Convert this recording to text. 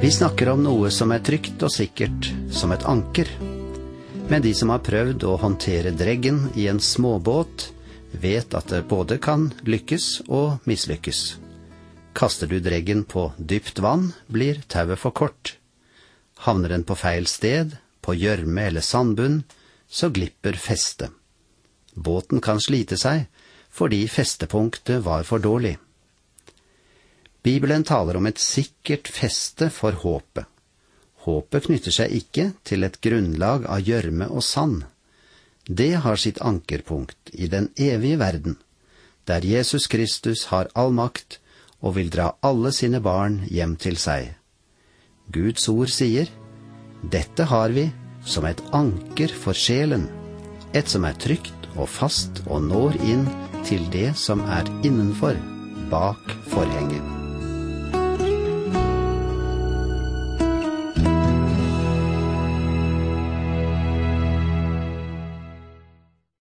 Vi snakker om noe som er trygt og sikkert som et anker. Men de som har prøvd å håndtere dreggen i en småbåt, vet at det både kan lykkes og mislykkes. Kaster du dreggen på dypt vann, blir tauet for kort. Havner den på feil sted, på gjørme eller sandbunn, så glipper festet. Båten kan slite seg fordi festepunktet var for dårlig. Bibelen taler om et sikkert feste for håpet. Håpet knytter seg ikke til et grunnlag av gjørme og sand. Det har sitt ankerpunkt i den evige verden, der Jesus Kristus har all makt og vil dra alle sine barn hjem til seg. Guds ord sier, Dette har vi som et anker for sjelen, et som er trygt og fast og når inn til det som er innenfor, bak forhenget.